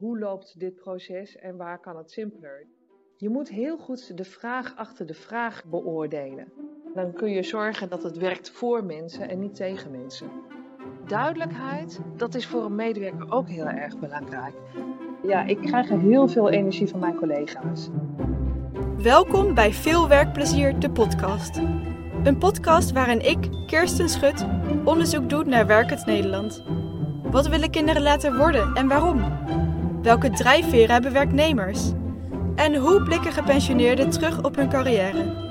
hoe loopt dit proces en waar kan het simpeler? Je moet heel goed de vraag achter de vraag beoordelen. Dan kun je zorgen dat het werkt voor mensen en niet tegen mensen. Duidelijkheid, dat is voor een medewerker ook heel erg belangrijk. Ja, ik krijg heel veel energie van mijn collega's. Welkom bij Veel Werkplezier, de podcast. Een podcast waarin ik, Kirsten Schut, onderzoek doe naar werkend Nederland. Wat willen kinderen laten worden en waarom? Welke drijfveren hebben werknemers? En hoe blikken gepensioneerden terug op hun carrière?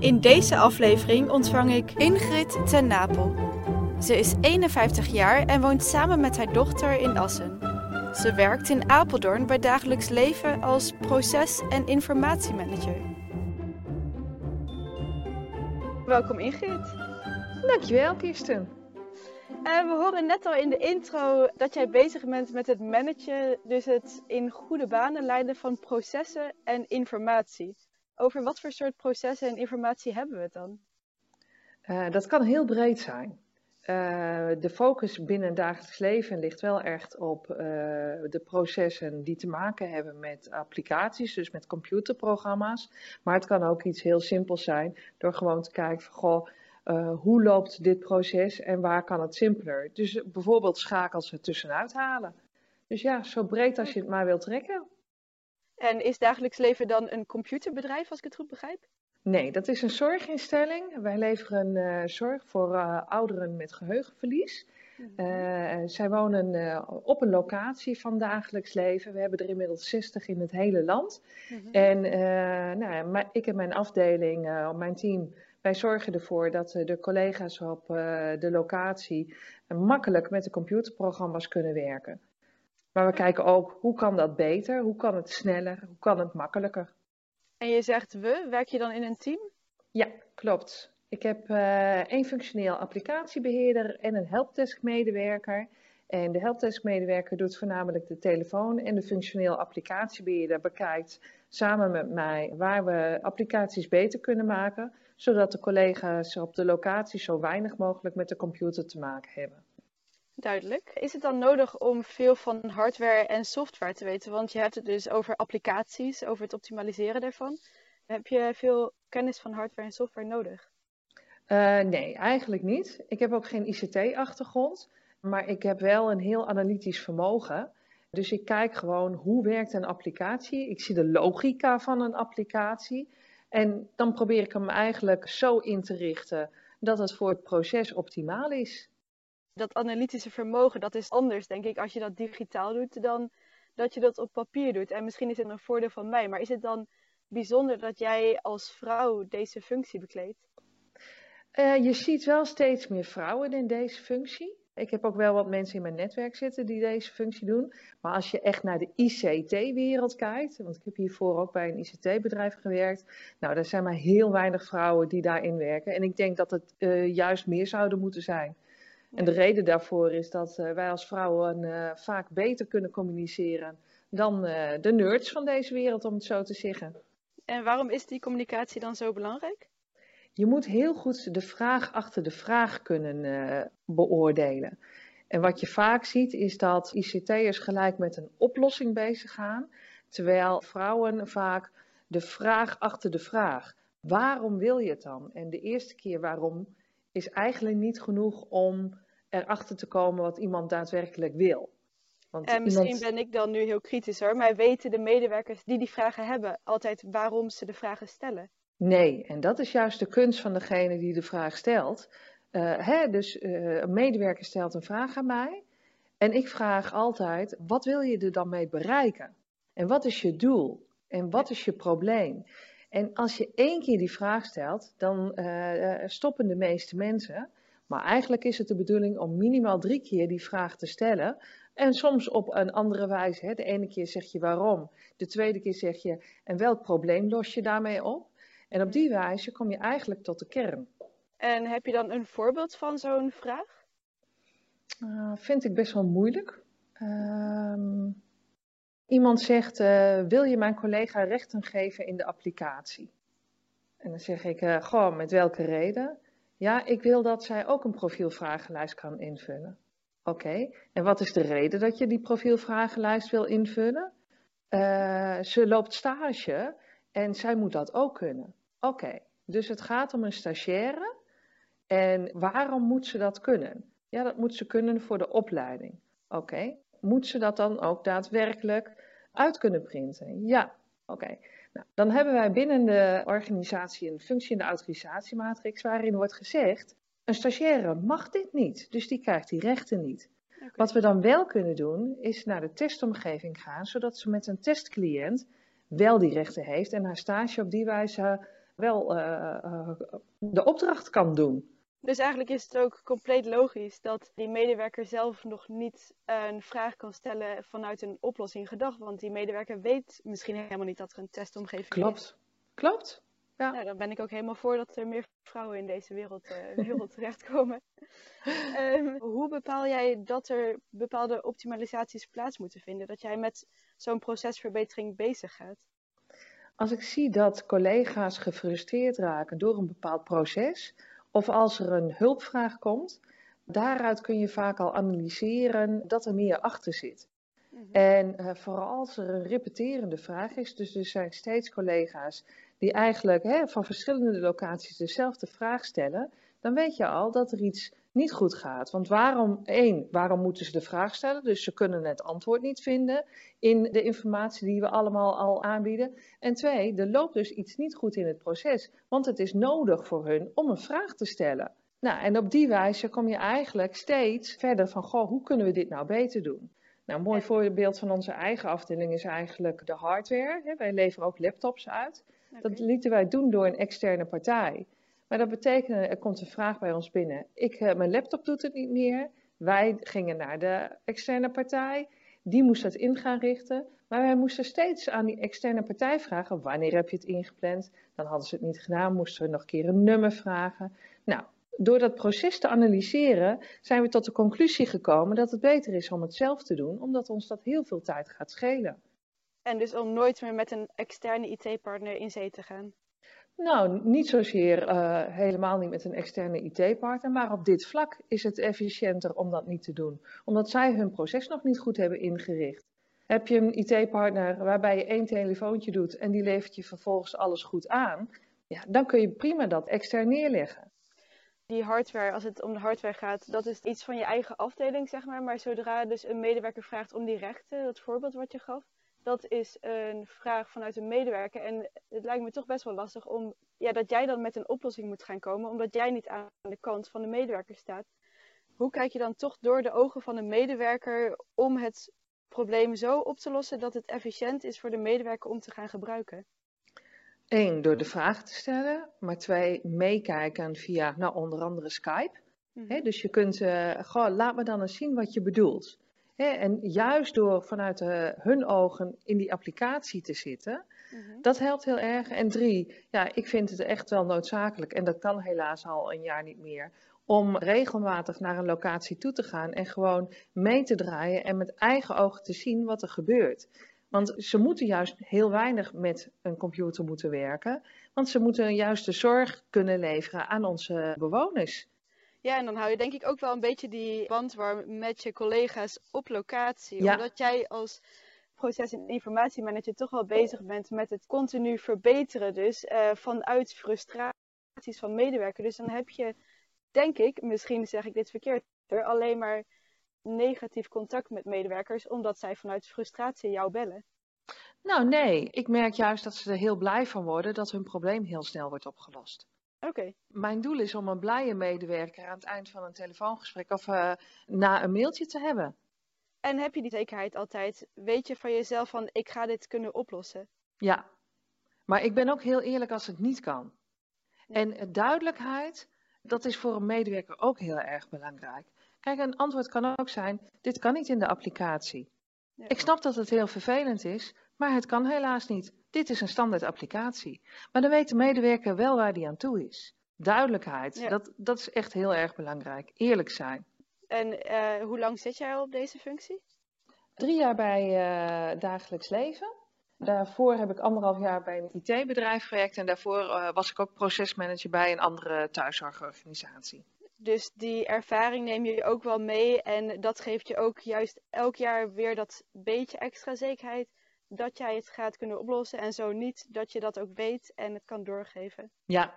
In deze aflevering ontvang ik Ingrid ten Napel. Ze is 51 jaar en woont samen met haar dochter in Assen. Ze werkt in Apeldoorn bij dagelijks leven als proces- en informatiemanager. Welkom Ingrid. Dankjewel, Kirsten. Uh, we horen net al in de intro dat jij bezig bent met het managen, dus het in goede banen leiden van processen en informatie. Over wat voor soort processen en informatie hebben we het dan? Uh, dat kan heel breed zijn. Uh, de focus binnen dagelijks leven ligt wel echt op de processen die te maken hebben met applicaties, dus met computerprogramma's. Maar het kan ook iets heel simpels zijn door gewoon te kijken van goh, uh, hoe loopt dit proces en waar kan het simpeler? Dus bijvoorbeeld schakels er tussenuit halen. Dus ja, zo breed als je het maar wilt trekken. En is dagelijks leven dan een computerbedrijf, als ik het goed begrijp? Nee, dat is een zorginstelling. Wij leveren uh, zorg voor uh, ouderen met geheugenverlies. Uh, zij wonen op een locatie van dagelijks leven. We hebben er inmiddels 60 in het hele land. Mm -hmm. En nou, ik en mijn afdeling, mijn team, wij zorgen ervoor dat de collega's op de locatie makkelijk met de computerprogramma's kunnen werken. Maar we kijken ook hoe kan dat beter, hoe kan het sneller, hoe kan het makkelijker. En je zegt we, werk je dan in een team? Ja, klopt. Ik heb uh, één functioneel applicatiebeheerder en een helpdesk-medewerker. En de helpdesk-medewerker doet voornamelijk de telefoon en de functioneel applicatiebeheerder bekijkt samen met mij waar we applicaties beter kunnen maken, zodat de collega's op de locatie zo weinig mogelijk met de computer te maken hebben. Duidelijk. Is het dan nodig om veel van hardware en software te weten? Want je hebt het dus over applicaties, over het optimaliseren daarvan. Heb je veel kennis van hardware en software nodig? Uh, nee, eigenlijk niet. Ik heb ook geen ICT-achtergrond, maar ik heb wel een heel analytisch vermogen. Dus ik kijk gewoon hoe werkt een applicatie. Ik zie de logica van een applicatie. En dan probeer ik hem eigenlijk zo in te richten dat het voor het proces optimaal is. Dat analytische vermogen, dat is anders, denk ik, als je dat digitaal doet, dan dat je dat op papier doet. En misschien is het een voordeel van mij, maar is het dan bijzonder dat jij als vrouw deze functie bekleedt? Uh, je ziet wel steeds meer vrouwen in deze functie. Ik heb ook wel wat mensen in mijn netwerk zitten die deze functie doen. Maar als je echt naar de ICT-wereld kijkt, want ik heb hiervoor ook bij een ICT-bedrijf gewerkt. Nou, er zijn maar heel weinig vrouwen die daarin werken. En ik denk dat het uh, juist meer zouden moeten zijn. En de reden daarvoor is dat uh, wij als vrouwen uh, vaak beter kunnen communiceren dan de nerds van deze wereld, om het zo te zeggen. En waarom is die communicatie dan zo belangrijk? Je moet heel goed de vraag achter de vraag kunnen uh, beoordelen. En wat je vaak ziet is dat ICT'ers gelijk met een oplossing bezig gaan, terwijl vrouwen vaak de vraag achter de vraag. Waarom wil je het dan? En de eerste keer waarom is eigenlijk niet genoeg om erachter te komen wat iemand daadwerkelijk wil. Want en misschien iemand... ben ik dan nu heel kritisch hoor, maar weten de medewerkers die die vragen hebben altijd waarom ze de vragen stellen? Nee, en dat is juist de kunst van degene die de vraag stelt. Uh, hè, dus uh, een medewerker stelt een vraag aan mij. En ik vraag altijd: wat wil je er dan mee bereiken? En wat is je doel? En wat is je probleem? En als je één keer die vraag stelt, dan uh, stoppen de meeste mensen. Maar eigenlijk is het de bedoeling om minimaal drie keer die vraag te stellen. En soms op een andere wijze. Hè. De ene keer zeg je waarom, de tweede keer zeg je en welk probleem los je daarmee op? En op die wijze kom je eigenlijk tot de kern. En heb je dan een voorbeeld van zo'n vraag? Uh, vind ik best wel moeilijk. Uh, iemand zegt: uh, Wil je mijn collega rechten geven in de applicatie? En dan zeg ik: uh, Goh, met welke reden? Ja, ik wil dat zij ook een profielvragenlijst kan invullen. Oké, en wat is de reden dat je die profielvragenlijst wil invullen? Uh, ze loopt stage en zij moet dat ook kunnen. Oké, dus het gaat om een stagiaire. En waarom moet ze dat kunnen? Ja, dat moet ze kunnen voor de opleiding. Oké, moet ze dat dan ook daadwerkelijk uit kunnen printen? Ja, oké. Nou, dan hebben wij binnen de organisatie een functie in de autorisatiematrix waarin wordt gezegd, een stagiaire mag dit niet, dus die krijgt die rechten niet. Wat we dan wel kunnen doen, is naar de testomgeving gaan, zodat ze met een testcliënt wel die rechten heeft en haar stage op die wijze wel uh, uh, de opdracht kan doen. Dus eigenlijk is het ook compleet logisch dat die medewerker zelf nog niet een vraag kan stellen vanuit een oplossing gedacht. Want die medewerker weet misschien helemaal niet dat er een testomgeving Klopt. is. Klopt. Ja. Nou, dan ben ik ook helemaal voor dat er meer vrouwen in deze wereld, uh, wereld terechtkomen. um, hoe bepaal jij dat er bepaalde optimalisaties plaats moeten vinden? Dat jij met zo'n procesverbetering bezig gaat? Als ik zie dat collega's gefrustreerd raken door een bepaald proces, of als er een hulpvraag komt, daaruit kun je vaak al analyseren dat er meer achter zit. Mhm. En uh, vooral als er een repeterende vraag is, dus er zijn steeds collega's die eigenlijk hè, van verschillende locaties dezelfde vraag stellen, dan weet je al dat er iets niet goed gaat. Want waarom, één, waarom moeten ze de vraag stellen? Dus ze kunnen het antwoord niet vinden in de informatie die we allemaal al aanbieden. En twee, er loopt dus iets niet goed in het proces, want het is nodig voor hun om een vraag te stellen. Nou, en op die wijze kom je eigenlijk steeds verder van, goh, hoe kunnen we dit nou beter doen? Nou, een mooi voorbeeld van onze eigen afdeling is eigenlijk de hardware. Wij leveren ook laptops uit. Dat lieten wij doen door een externe partij. Maar dat betekende, er komt een vraag bij ons binnen. Ik, eh, mijn laptop doet het niet meer. Wij gingen naar de externe partij. Die moest het in gaan richten. Maar wij moesten steeds aan die externe partij vragen: wanneer heb je het ingepland? Dan hadden ze het niet gedaan, moesten we nog een keer een nummer vragen. Nou, door dat proces te analyseren zijn we tot de conclusie gekomen dat het beter is om het zelf te doen, omdat ons dat heel veel tijd gaat schelen. En dus om nooit meer met een externe IT-partner in zee te gaan? Nou, niet zozeer uh, helemaal niet met een externe IT-partner, maar op dit vlak is het efficiënter om dat niet te doen, omdat zij hun proces nog niet goed hebben ingericht. Heb je een IT-partner waarbij je één telefoontje doet en die levert je vervolgens alles goed aan, ja, dan kun je prima dat extern neerleggen. Die hardware, als het om de hardware gaat, dat is iets van je eigen afdeling, zeg maar. Maar zodra dus een medewerker vraagt om die rechten, dat voorbeeld wat je gaf, dat is een vraag vanuit een medewerker. En het lijkt me toch best wel lastig om, ja, dat jij dan met een oplossing moet gaan komen, omdat jij niet aan de kant van de medewerker staat. Hoe kijk je dan toch door de ogen van een medewerker om het probleem zo op te lossen dat het efficiënt is voor de medewerker om te gaan gebruiken? Eén, door de vraag te stellen, maar twee, meekijken via nou, onder andere Skype. Mhm. dus je kunt, uh, goh, laat me dan eens zien wat je bedoelt en juist door vanuit de, hun ogen in die applicatie te zitten, mhm. dat helpt heel erg. En drie, ja, ik vind het echt wel noodzakelijk, en dat kan helaas al een jaar niet meer, om regelmatig naar een locatie toe te gaan en gewoon mee te draaien en met eigen ogen te zien wat er gebeurt. Want ze moeten juist heel weinig met een computer moeten werken, want ze moeten juist de zorg kunnen leveren aan onze bewoners. Ja, en dan hou je denk ik ook wel een beetje die band warm met je collega's op locatie. Omdat jij als proces- en informatiemanager toch wel bezig bent met het continu verbeteren. Dus uh, vanuit frustraties van medewerkers. Dus dan heb je, denk ik, misschien zeg ik dit verkeerd, er alleen maar negatief contact met medewerkers, omdat zij vanuit frustratie jou bellen. Nou nee, ik merk juist dat ze er heel blij van worden dat hun probleem heel snel wordt opgelost. Oké. Mijn doel is om een blije medewerker aan het eind van een telefoongesprek of uh, na een mailtje te hebben. En heb je die zekerheid altijd? Weet je van jezelf van ik ga dit kunnen oplossen? Ja, maar ik ben ook heel eerlijk als het niet kan. En duidelijkheid, dat is voor een medewerker ook heel erg belangrijk. Kijk, een antwoord kan ook zijn: dit kan niet in de applicatie. Ik snap dat het heel vervelend is, maar het kan helaas niet. Dit is een standaard applicatie. Maar dan weet de medewerker wel waar die aan toe is. Duidelijkheid, dat, dat is echt heel erg belangrijk. Eerlijk zijn. En uh, hoe lang zit jij al op deze functie? Drie jaar bij uh, dagelijks leven. Daarvoor heb ik anderhalf jaar bij een IT-bedrijf gewerkt en daarvoor uh, was ik ook procesmanager bij een andere thuiszorgorganisatie. Dus die ervaring neem je ook wel mee en dat geeft je ook juist elk jaar weer dat beetje extra zekerheid dat jij het gaat kunnen oplossen en zo niet dat je dat ook weet en het kan doorgeven. Ja,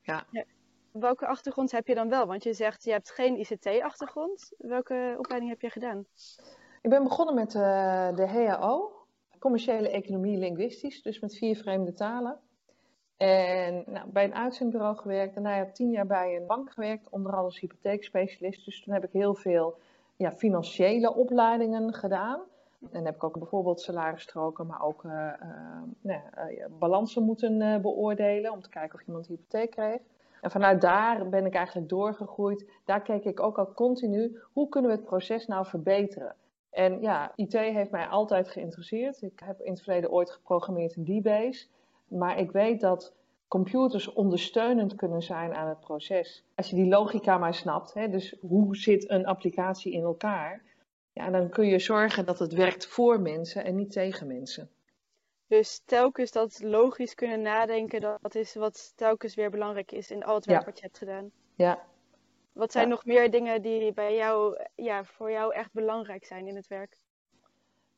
ja. ja. Welke achtergrond heb je dan wel? Want je zegt je hebt geen ICT-achtergrond. Welke opleiding heb je gedaan? Ik ben begonnen met uh, de HAO, commerciële economie linguistisch, dus met vier vreemde talen. En nou, bij een uitzendbureau gewerkt. Daarna heb ik tien jaar bij een bank gewerkt, onder andere als hypotheekspecialist. Dus toen heb ik heel veel ja, financiële opleidingen gedaan. En heb ik ook bijvoorbeeld salarisstroken, maar ook uh, uh, nou, uh, balansen moeten beoordelen om te kijken of iemand hypotheek kreeg. En vanuit daar ben ik eigenlijk doorgegroeid. Daar keek ik ook al continu, hoe kunnen we het proces nou verbeteren? En ja, IT heeft mij altijd geïnteresseerd. Ik heb in het verleden ooit geprogrammeerd in DBase. Maar ik weet dat computers ondersteunend kunnen zijn aan het proces. Als je die logica maar snapt, hè, dus hoe zit een applicatie in elkaar, ja, dan kun je zorgen dat het werkt voor mensen en niet tegen mensen. Dus telkens dat logisch kunnen nadenken, dat is wat telkens weer belangrijk is in al het werk wat je hebt gedaan. Ja. Wat zijn nog meer dingen die bij jou, ja, voor jou echt belangrijk zijn in het werk?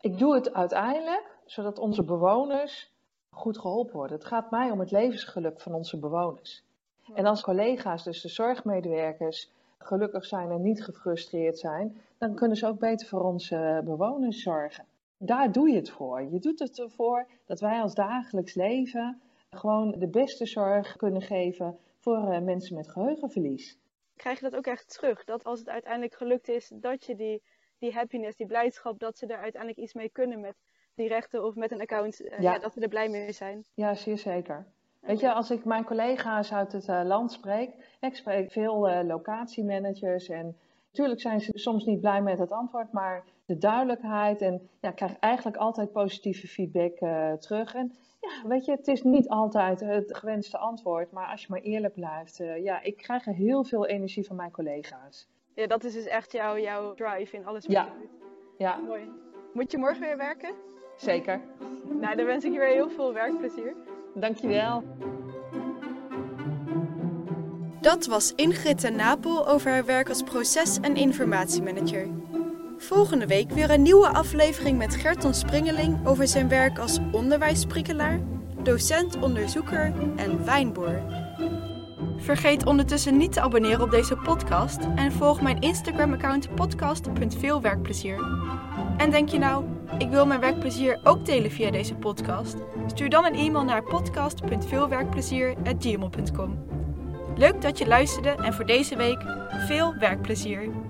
Ik doe het uiteindelijk zodat onze bewoners goed geholpen worden. Het gaat mij om het levensgeluk van onze bewoners. En als collega's, dus de zorgmedewerkers, gelukkig zijn en niet gefrustreerd zijn, dan kunnen ze ook beter voor onze bewoners zorgen. Daar doe je het voor. Je doet het ervoor dat wij als dagelijks leven gewoon de beste zorg kunnen geven voor eh, mensen met geheugenverlies. Krijg je dat ook echt terug? Dat als het uiteindelijk gelukt is, dat je die, die happiness, die blijdschap, dat ze er uiteindelijk iets mee kunnen met die rechten of met een account, uh, ja. dat ze er blij mee zijn? Ja, zeer zeker. Weet je, als ik mijn collega's uit het uh, land spreek, ik spreek veel uh, locatiemanagers en natuurlijk zijn ze soms niet blij met het antwoord, maar de duidelijkheid en ja, ik krijg eigenlijk altijd positieve feedback uh, terug. En ja, weet je, het is niet altijd het gewenste antwoord, maar als je maar eerlijk blijft, ja, ik krijg er heel veel energie van mijn collega's. Ja, dat is dus echt jouw, jouw drive in alles wat ja. je doet. Ja. Mooi. Moet je morgen weer werken? Zeker. Nou, dan wens ik je weer heel veel werkplezier. Dankjewel. Dat was Ingrid ten Napel over haar werk als proces- en informatiemanager. Volgende week weer een nieuwe aflevering met Gerton Springeling over zijn werk als onderwijssprikkelaar, docent, onderzoeker en wijnboer. Vergeet ondertussen niet te abonneren op deze podcast en volg mijn Instagram-account podcast.veelwerkplezier. En denk je nou, ik wil mijn werkplezier ook delen via deze podcast? Stuur dan een e-mail naar podcast.veelwerkplezier.gmail.com. Leuk dat je luisterde en voor deze week veel werkplezier!